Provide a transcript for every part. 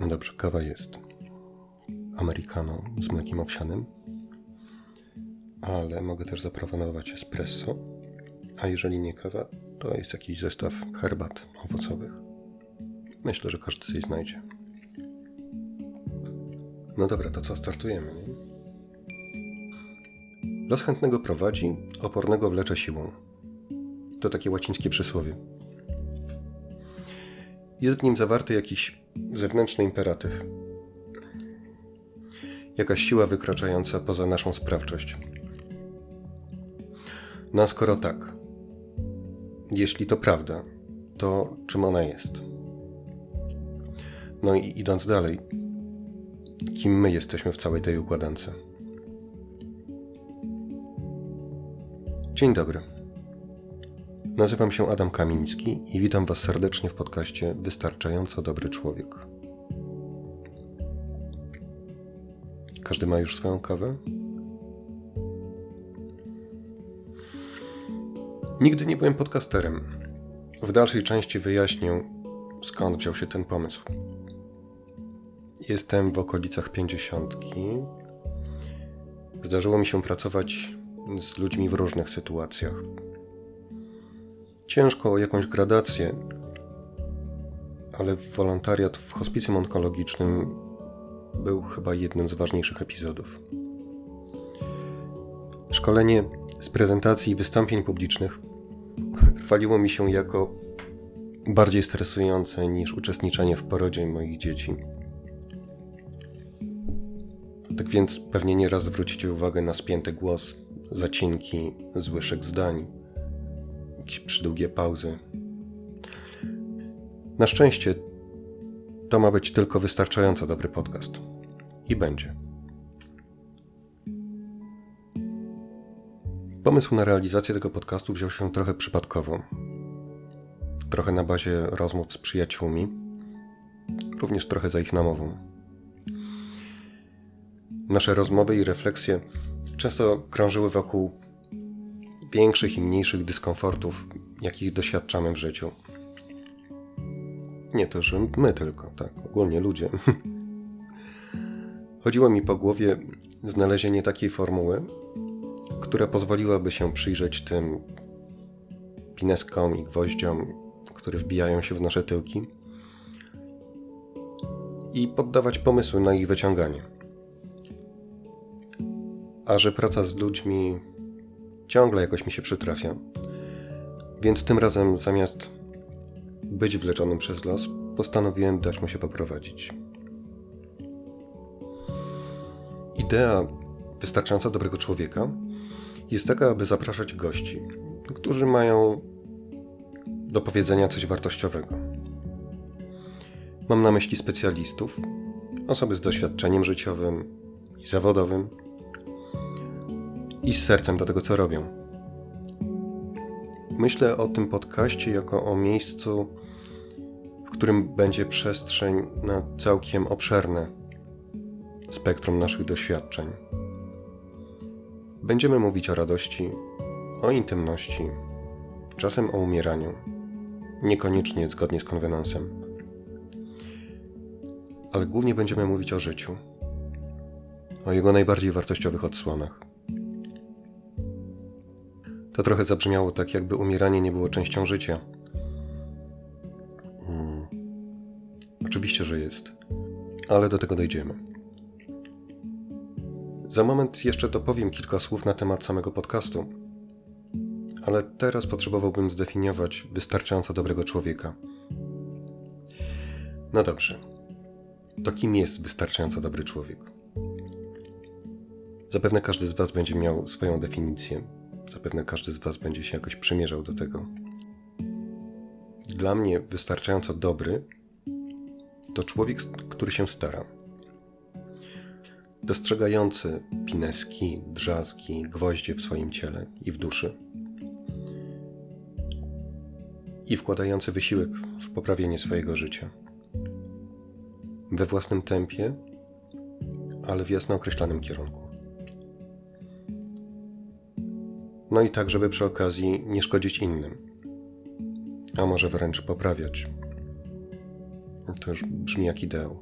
No dobrze, kawa jest. Americano z mlekiem owsianym. Ale mogę też zaproponować espresso. A jeżeli nie kawa, to jest jakiś zestaw herbat owocowych. Myślę, że każdy coś znajdzie. No dobra, to co, startujemy, nie? Los chętnego prowadzi, opornego wlecze siłą. To takie łacińskie przysłowie. Jest w nim zawarty jakiś zewnętrzny imperatyw. Jakaś siła wykraczająca poza naszą sprawczość. No skoro tak, jeśli to prawda, to czym ona jest? No i idąc dalej, kim my jesteśmy w całej tej układance? Dzień dobry. Nazywam się Adam Kamiński i witam Was serdecznie w podcaście Wystarczająco Dobry Człowiek. Każdy ma już swoją kawę? Nigdy nie byłem podcasterem. W dalszej części wyjaśnię, skąd wziął się ten pomysł. Jestem w okolicach pięćdziesiątki. Zdarzyło mi się pracować z ludźmi w różnych sytuacjach. Ciężko o jakąś gradację, ale wolontariat w hospicjum onkologicznym był chyba jednym z ważniejszych epizodów. Szkolenie z prezentacji i wystąpień publicznych chwaliło mi się jako bardziej stresujące niż uczestniczenie w porodzie moich dzieci. Tak więc pewnie nieraz zwrócicie uwagę na spięty głos, zacinki, złyszek zdań, jakieś przydługie pauzy. Na szczęście to ma być tylko wystarczająco dobry podcast. I będzie. Pomysł na realizację tego podcastu wziął się trochę przypadkowo. Trochę na bazie rozmów z przyjaciółmi, również trochę za ich namową. Nasze rozmowy i refleksje często krążyły wokół większych i mniejszych dyskomfortów, jakich doświadczamy w życiu. Nie to, że my tylko, tak, ogólnie ludzie. Chodziło mi po głowie znalezienie takiej formuły, która pozwoliłaby się przyjrzeć tym pineskom i gwoździom, które wbijają się w nasze tyłki i poddawać pomysły na ich wyciąganie. A że praca z ludźmi ciągle jakoś mi się przytrafia, więc tym razem zamiast być wleczonym przez los, postanowiłem dać mu się poprowadzić. Idea wystarczająco dobrego człowieka jest taka, aby zapraszać gości, którzy mają do powiedzenia coś wartościowego. Mam na myśli specjalistów, osoby z doświadczeniem życiowym i zawodowym i z sercem do tego, co robią. Myślę o tym podcaście jako o miejscu, w którym będzie przestrzeń na całkiem obszerne spektrum naszych doświadczeń. Będziemy mówić o radości, o intymności, czasem o umieraniu, niekoniecznie zgodnie z konwenansem. Ale głównie będziemy mówić o życiu, o jego najbardziej wartościowych odsłonach. To trochę zabrzmiało tak, jakby umieranie nie było częścią życia. Hmm. Oczywiście, że jest, ale do tego dojdziemy. Za moment jeszcze dopowiem kilka słów na temat samego podcastu, ale teraz potrzebowałbym zdefiniować wystarczająco dobrego człowieka. No dobrze. To kim jest wystarczająco dobry człowiek? Zapewne każdy z Was będzie miał swoją definicję. Zapewne każdy z Was będzie się jakoś przymierzał do tego. Dla mnie wystarczająco dobry to człowiek, który się stara dostrzegający pineski, drzazgi, gwoździe w swoim ciele i w duszy i wkładający wysiłek w poprawienie swojego życia. We własnym tempie, ale w jasno określonym kierunku. no i tak, żeby przy okazji nie szkodzić innym, a może wręcz poprawiać. To już brzmi jak ideał.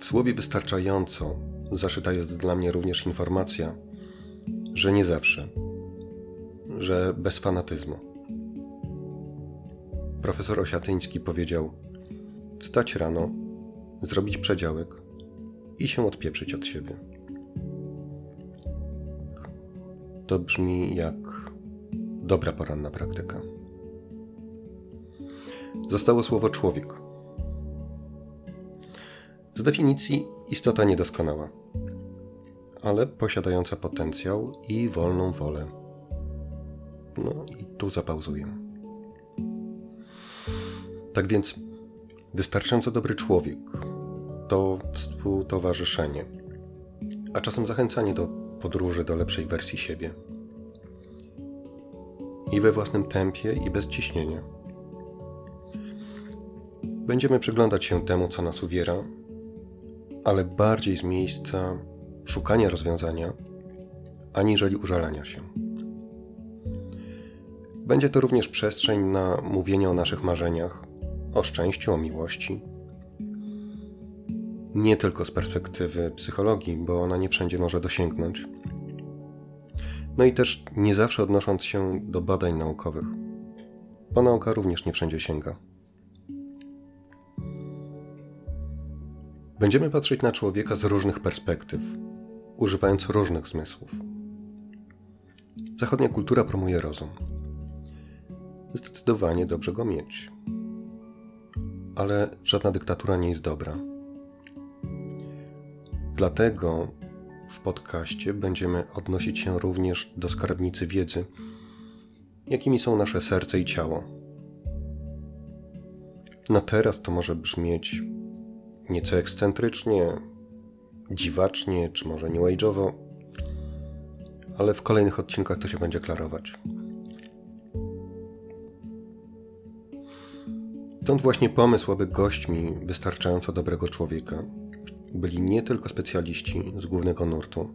W słowie wystarczająco zaszyta jest dla mnie również informacja, że nie zawsze, że bez fanatyzmu. Profesor Osiatyński powiedział: Wstać rano, zrobić przedziałek i się odpieprzyć od siebie. To brzmi jak dobra poranna praktyka. Zostało słowo człowiek. Z definicji istota niedoskonała, ale posiadająca potencjał i wolną wolę. No i tu zapauzuję. Tak więc, wystarczająco dobry człowiek to współtowarzyszenie, a czasem zachęcanie do podróży do lepszej wersji siebie. I we własnym tempie, i bez ciśnienia. Będziemy przyglądać się temu, co nas uwiera, ale bardziej z miejsca szukania rozwiązania, aniżeli użalania się. Będzie to również przestrzeń na mówienie o naszych marzeniach, o szczęściu, o miłości. Nie tylko z perspektywy psychologii, bo ona nie wszędzie może dosięgnąć. No i też nie zawsze odnosząc się do badań naukowych, bo nauka również nie wszędzie sięga. Będziemy patrzeć na człowieka z różnych perspektyw, używając różnych zmysłów. Zachodnia kultura promuje rozum. Zdecydowanie dobrze go mieć. Ale żadna dyktatura nie jest dobra. Dlatego w podcaście będziemy odnosić się również do skarbnicy wiedzy, jakimi są nasze serce i ciało. Na teraz to może brzmieć nieco ekscentrycznie, dziwacznie, czy może new age'owo, ale w kolejnych odcinkach to się będzie klarować. Stąd właśnie pomysł, aby gośćmi wystarczająco dobrego człowieka byli nie tylko specjaliści z głównego nurtu,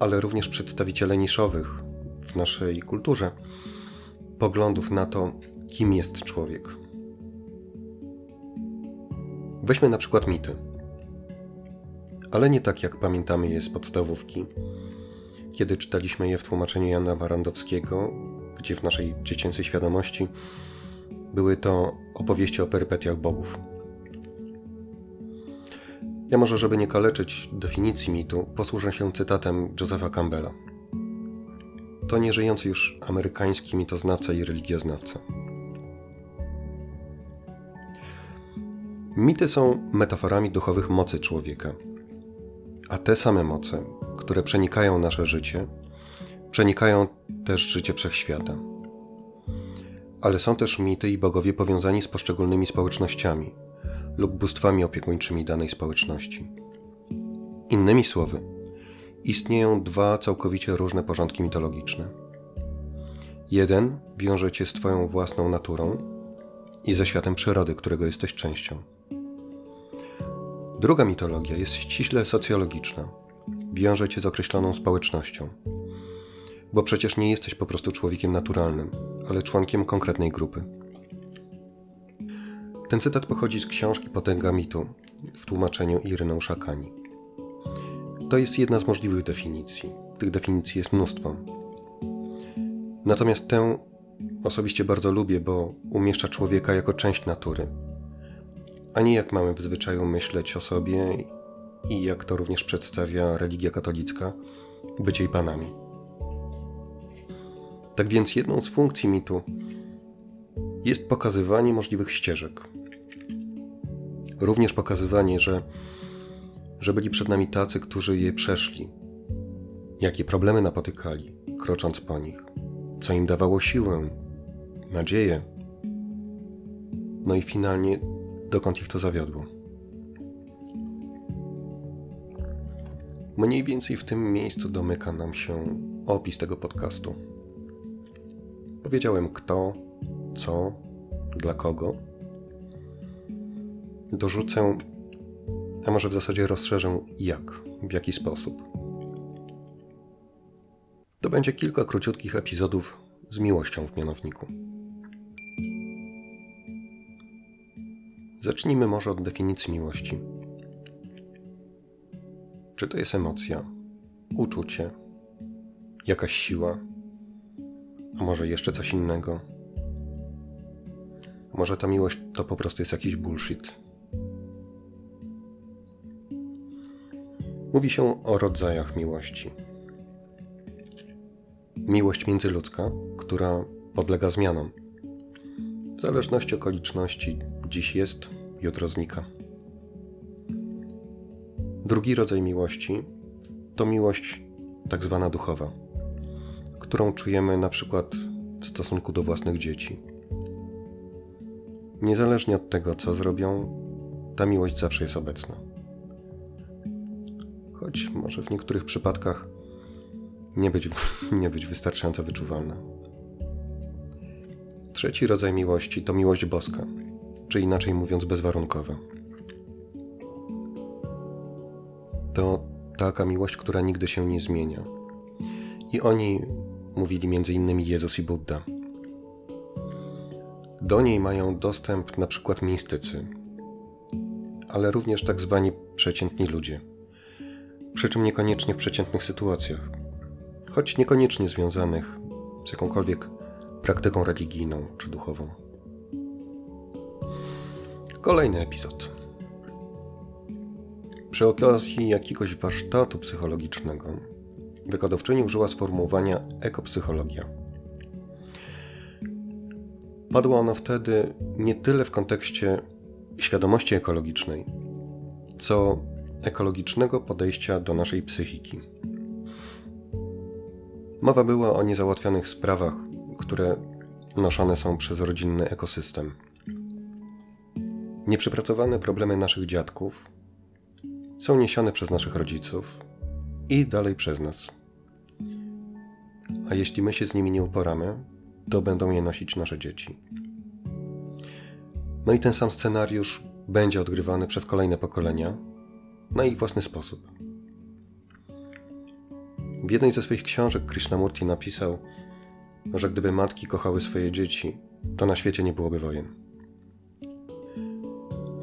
ale również przedstawiciele niszowych w naszej kulturze poglądów na to, kim jest człowiek. Weźmy na przykład mity. Ale nie tak jak pamiętamy je z podstawówki, kiedy czytaliśmy je w tłumaczeniu Jana Barandowskiego, gdzie w naszej dziecięcej świadomości były to opowieści o perypetiach bogów. Ja może, żeby nie kaleczyć definicji mitu, posłużę się cytatem Josepha Campbella. To nieżyjący już amerykański mitoznawca i religioznawca. Mity są metaforami duchowych mocy człowieka, a te same moce, które przenikają nasze życie, przenikają też życie wszechświata. Ale są też mity i bogowie powiązani z poszczególnymi społecznościami lub bóstwami opiekuńczymi danej społeczności. Innymi słowy, istnieją dwa całkowicie różne porządki mitologiczne. Jeden wiąże cię z Twoją własną naturą i ze światem przyrody, którego jesteś częścią. Druga mitologia jest ściśle socjologiczna. Wiąże cię z określoną społecznością. Bo przecież nie jesteś po prostu człowiekiem naturalnym, ale członkiem konkretnej grupy. Ten cytat pochodzi z książki Potęga mitu w tłumaczeniu Iryną Szakani. To jest jedna z możliwych definicji. Tych definicji jest mnóstwo. Natomiast tę osobiście bardzo lubię, bo umieszcza człowieka jako część natury, a nie jak mamy w zwyczaju myśleć o sobie i jak to również przedstawia religia katolicka, być jej panami. Tak więc jedną z funkcji mitu jest pokazywanie możliwych ścieżek. Również pokazywanie, że, że byli przed nami tacy, którzy je przeszli, jakie problemy napotykali, krocząc po nich, co im dawało siłę, nadzieję, no i finalnie dokąd ich to zawiodło. Mniej więcej w tym miejscu domyka nam się opis tego podcastu. Powiedziałem kto, co, dla kogo. Dorzucę, a może w zasadzie rozszerzę jak, w jaki sposób. To będzie kilka króciutkich epizodów z miłością w mianowniku. Zacznijmy może od definicji miłości. Czy to jest emocja, uczucie, jakaś siła, a może jeszcze coś innego? Może ta miłość to po prostu jest jakiś bullshit? Mówi się o rodzajach miłości. Miłość międzyludzka, która podlega zmianom. W zależności okoliczności dziś jest, jutro znika. Drugi rodzaj miłości to miłość tak zwana duchowa, którą czujemy na przykład w stosunku do własnych dzieci. Niezależnie od tego, co zrobią, ta miłość zawsze jest obecna. Choć może w niektórych przypadkach nie być, nie być wystarczająco wyczuwalna. Trzeci rodzaj miłości to miłość boska, czy inaczej mówiąc bezwarunkowa. To taka miłość, która nigdy się nie zmienia. I o niej mówili m.in. Jezus i Buddha. Do niej mają dostęp na przykład mistycy, ale również tak zwani przeciętni ludzie. Przy czym niekoniecznie w przeciętnych sytuacjach, choć niekoniecznie związanych z jakąkolwiek praktyką religijną czy duchową. Kolejny epizod. Przy okazji jakiegoś warsztatu psychologicznego wykładowczyni użyła sformułowania ekopsychologia. Padło ono wtedy nie tyle w kontekście świadomości ekologicznej, co ekologicznego podejścia do naszej psychiki. Mowa była o niezałatwionych sprawach, które noszone są przez rodzinny ekosystem. Nieprzepracowane problemy naszych dziadków są niesione przez naszych rodziców i dalej przez nas. A jeśli my się z nimi nie uporamy, to będą je nosić nasze dzieci. No i ten sam scenariusz będzie odgrywany przez kolejne pokolenia na ich własny sposób. W jednej ze swoich książek Krishnamurti napisał, że gdyby matki kochały swoje dzieci, to na świecie nie byłoby wojen.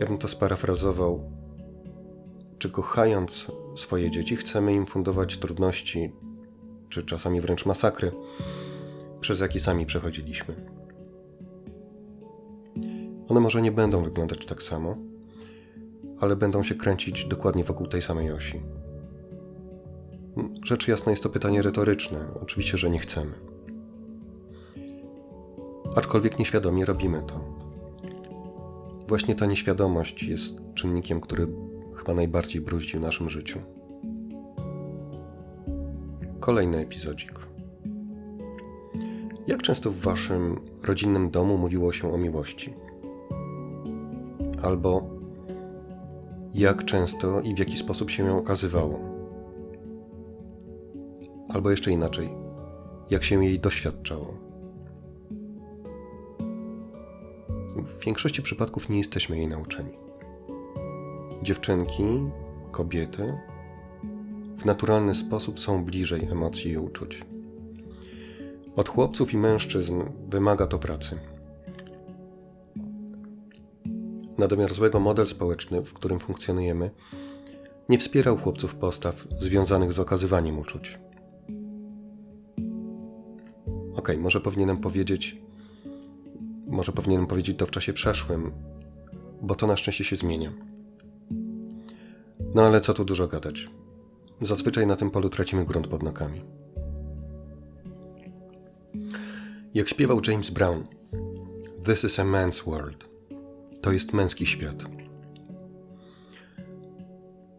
Ja bym to sparafrazował. Czy kochając swoje dzieci, chcemy im fundować trudności, czy czasami wręcz masakry, przez jakie sami przechodziliśmy? One może nie będą wyglądać tak samo, ale będą się kręcić dokładnie wokół tej samej osi. Rzecz jasna jest to pytanie retoryczne. Oczywiście, że nie chcemy. Aczkolwiek nieświadomie robimy to. Właśnie ta nieświadomość jest czynnikiem, który chyba najbardziej bruździ w naszym życiu. Kolejny epizodzik. Jak często w waszym rodzinnym domu mówiło się o miłości? Albo jak często i w jaki sposób się ją okazywało? Albo jeszcze inaczej, jak się jej doświadczało? W większości przypadków nie jesteśmy jej nauczeni. Dziewczynki, kobiety w naturalny sposób są bliżej emocji i uczuć. Od chłopców i mężczyzn wymaga to pracy. Na domiar złego model społeczny, w którym funkcjonujemy, nie wspierał chłopców postaw związanych z okazywaniem uczuć. Ok, może powinienem powiedzieć, może powinienem powiedzieć to w czasie przeszłym, bo to na szczęście się zmienia. No ale co tu dużo gadać. Zazwyczaj na tym polu tracimy grunt pod nogami. Jak śpiewał James Brown, This is a man's world. To jest męski świat.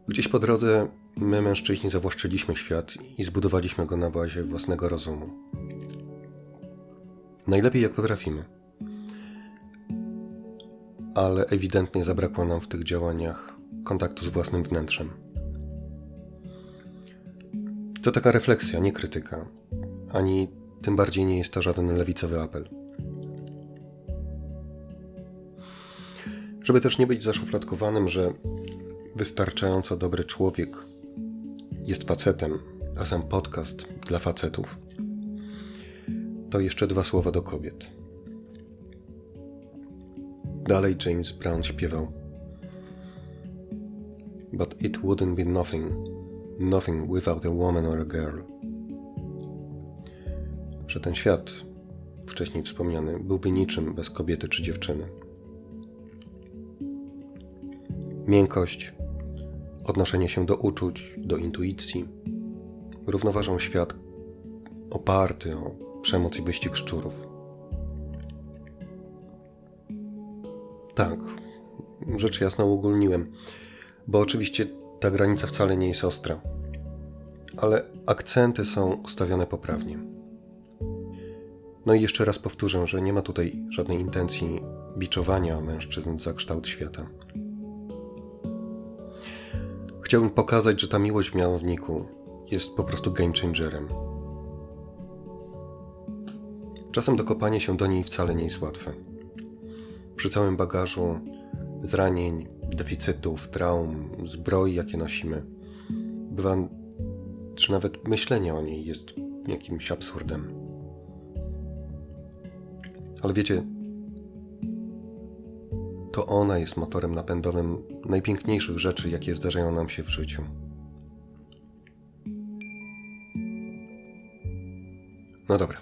Gdzieś po drodze my, mężczyźni, zawłaszczyliśmy świat i zbudowaliśmy go na bazie własnego rozumu. Najlepiej jak potrafimy. Ale ewidentnie zabrakło nam w tych działaniach kontaktu z własnym wnętrzem. To taka refleksja, nie krytyka, ani tym bardziej nie jest to żaden lewicowy apel. Żeby też nie być zaszufladkowanym, że wystarczająco dobry człowiek jest facetem, a sam podcast dla facetów, to jeszcze dwa słowa do kobiet. Dalej James Brown śpiewał. But it wouldn't be nothing Nothing without a woman or a girl. Że ten świat, wcześniej wspomniany, byłby niczym bez kobiety czy dziewczyny. Miękkość, odnoszenie się do uczuć, do intuicji równoważą świat oparty o przemoc i wyścig szczurów. Tak, rzecz jasna uogólniłem, bo oczywiście ta granica wcale nie jest ostra, ale akcenty są ustawione poprawnie. No i jeszcze raz powtórzę, że nie ma tutaj żadnej intencji biczowania mężczyzn za kształt świata. Chciałbym pokazać, że ta miłość w mianowniku jest po prostu game changerem. Czasem dokopanie się do niej wcale nie jest łatwe. Przy całym bagażu zranień, deficytów, traum, zbroi, jakie nosimy, bywa, czy nawet myślenie o niej jest jakimś absurdem. Ale wiecie, to ona jest motorem napędowym najpiękniejszych rzeczy, jakie zdarzają nam się w życiu. No dobra.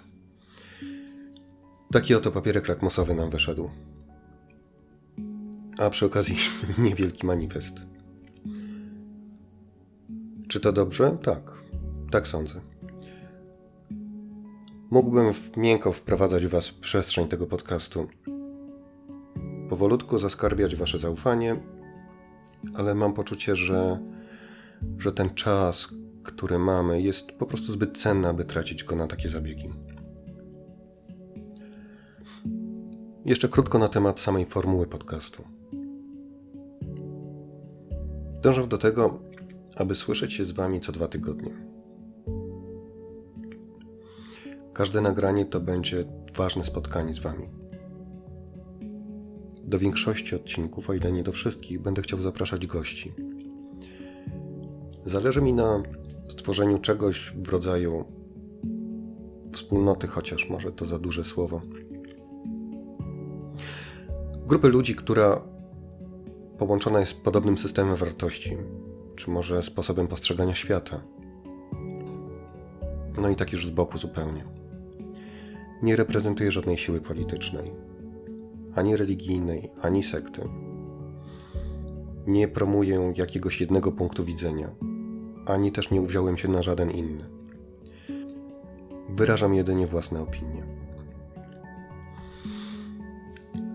Taki oto papierek lakmusowy nam wyszedł. A przy okazji niewielki manifest. Czy to dobrze? Tak. Tak sądzę. Mógłbym miękko wprowadzać Was w przestrzeń tego podcastu. Powolutku zaskarbiać Wasze zaufanie, ale mam poczucie, że, że ten czas, który mamy, jest po prostu zbyt cenny, aby tracić go na takie zabiegi. Jeszcze krótko na temat samej formuły podcastu. Dążę do tego, aby słyszeć się z Wami co dwa tygodnie. Każde nagranie to będzie ważne spotkanie z Wami. Do większości odcinków, o ile nie do wszystkich, będę chciał zapraszać gości. Zależy mi na stworzeniu czegoś w rodzaju wspólnoty, chociaż może to za duże słowo. Grupy ludzi, która połączona jest podobnym systemem wartości, czy może sposobem postrzegania świata. No i tak już z boku zupełnie. Nie reprezentuje żadnej siły politycznej, ani religijnej, ani sekty. Nie promuję jakiegoś jednego punktu widzenia, ani też nie uwziąłem się na żaden inny. Wyrażam jedynie własne opinie.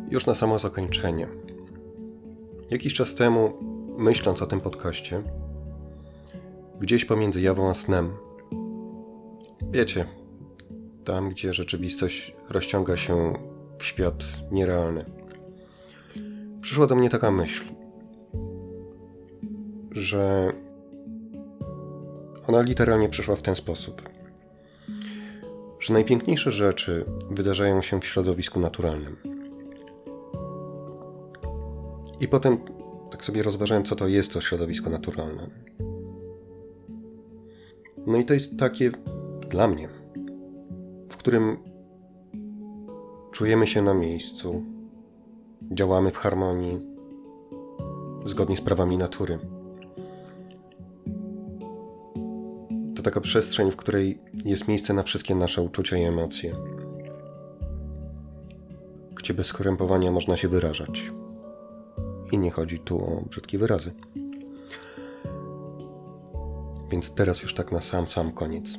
Już na samo zakończenie. Jakiś czas temu, myśląc o tym podcaście, gdzieś pomiędzy jawą a snem, wiecie, tam gdzie rzeczywistość rozciąga się świat nierealny, przyszła do mnie taka myśl, że ona literalnie przyszła w ten sposób, że najpiękniejsze rzeczy wydarzają się w środowisku naturalnym. I potem tak sobie rozważałem, co to jest to środowisko naturalne. No i to jest takie dla mnie, w którym czujemy się na miejscu, działamy w harmonii, zgodnie z prawami natury. To taka przestrzeń, w której jest miejsce na wszystkie nasze uczucia i emocje, gdzie bez skrępowania można się wyrażać. I nie chodzi tu o brzydkie wyrazy. Więc teraz już tak na sam, sam koniec.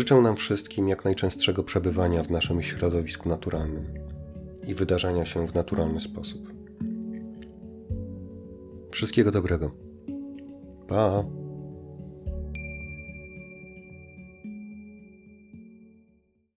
Życzę nam wszystkim jak najczęstszego przebywania w naszym środowisku naturalnym i wydarzenia się w naturalny sposób. Wszystkiego dobrego. Pa!